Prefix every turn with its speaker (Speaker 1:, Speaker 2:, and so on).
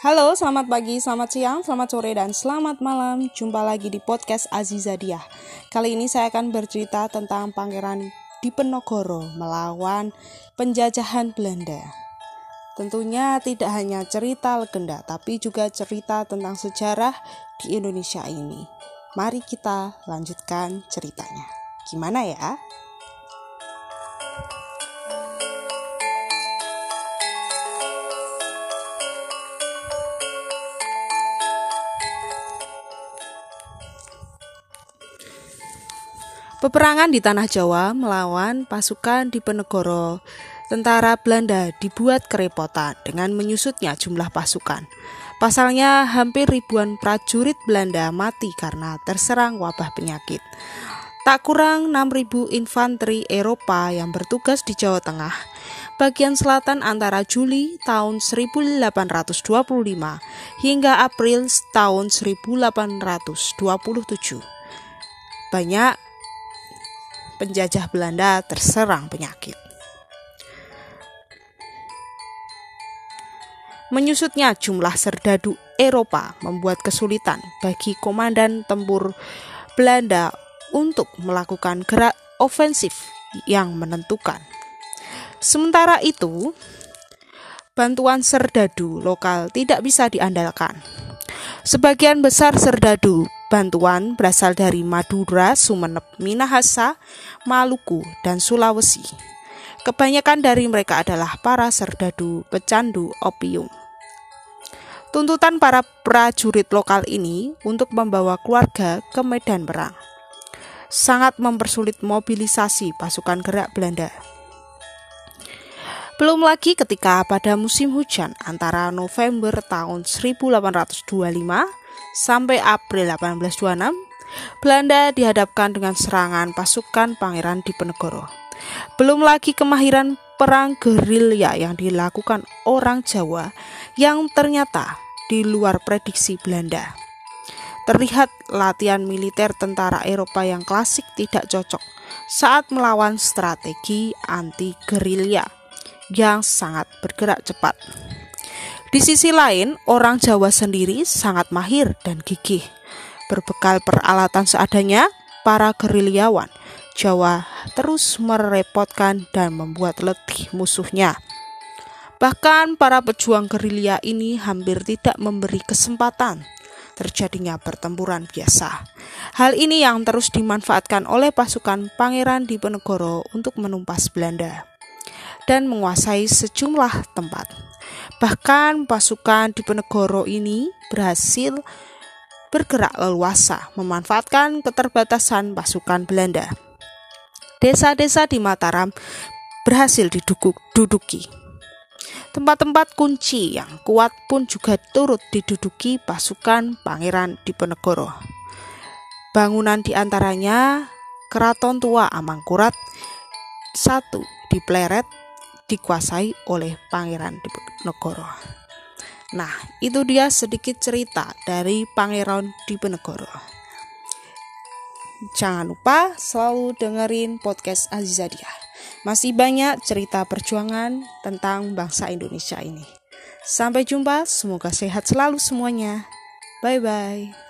Speaker 1: Halo, selamat pagi, selamat siang, selamat sore, dan selamat malam. Jumpa lagi di podcast Azizadiah. Kali ini saya akan bercerita tentang Pangeran Diponegoro melawan penjajahan Belanda. Tentunya tidak hanya cerita legenda, tapi juga cerita tentang sejarah di Indonesia ini. Mari kita lanjutkan ceritanya. Gimana ya? Peperangan di tanah Jawa melawan pasukan di Penegoro, tentara Belanda dibuat kerepotan dengan menyusutnya jumlah pasukan. Pasalnya hampir ribuan prajurit Belanda mati karena terserang wabah penyakit. Tak kurang 6.000 infanteri Eropa yang bertugas di Jawa Tengah, bagian selatan antara Juli tahun 1825 hingga April tahun 1827. Banyak penjajah Belanda terserang penyakit. Menyusutnya jumlah serdadu Eropa membuat kesulitan bagi komandan tempur Belanda untuk melakukan gerak ofensif yang menentukan. Sementara itu, bantuan serdadu lokal tidak bisa diandalkan. Sebagian besar serdadu bantuan berasal dari Madura, Sumeneb, Minahasa, Maluku, dan Sulawesi. Kebanyakan dari mereka adalah para serdadu pecandu opium. Tuntutan para prajurit lokal ini untuk membawa keluarga ke medan perang sangat mempersulit mobilisasi pasukan gerak Belanda. Belum lagi ketika pada musim hujan antara November tahun 1825 sampai April 1826, Belanda dihadapkan dengan serangan pasukan Pangeran Diponegoro. Belum lagi kemahiran perang gerilya yang dilakukan orang Jawa yang ternyata di luar prediksi Belanda. Terlihat latihan militer tentara Eropa yang klasik tidak cocok saat melawan strategi anti gerilya yang sangat bergerak cepat. Di sisi lain, orang Jawa sendiri sangat mahir dan gigih. Berbekal peralatan seadanya, para gerilyawan Jawa terus merepotkan dan membuat letih musuhnya. Bahkan para pejuang gerilya ini hampir tidak memberi kesempatan terjadinya pertempuran biasa. Hal ini yang terus dimanfaatkan oleh pasukan Pangeran Diponegoro untuk menumpas Belanda dan menguasai sejumlah tempat. Bahkan pasukan di Penegoro ini berhasil bergerak leluasa memanfaatkan keterbatasan pasukan Belanda. Desa-desa di Mataram berhasil diduduki. Tempat-tempat kunci yang kuat pun juga turut diduduki pasukan Pangeran Diponegoro. Bangunan di antaranya Keraton Tua Amangkurat satu di Pleret dikuasai oleh Pangeran Diponegoro. Nah, itu dia sedikit cerita dari Pangeran Diponegoro. Jangan lupa selalu dengerin podcast Azizadiah. Masih banyak cerita perjuangan tentang bangsa Indonesia ini. Sampai jumpa, semoga sehat selalu semuanya. Bye bye.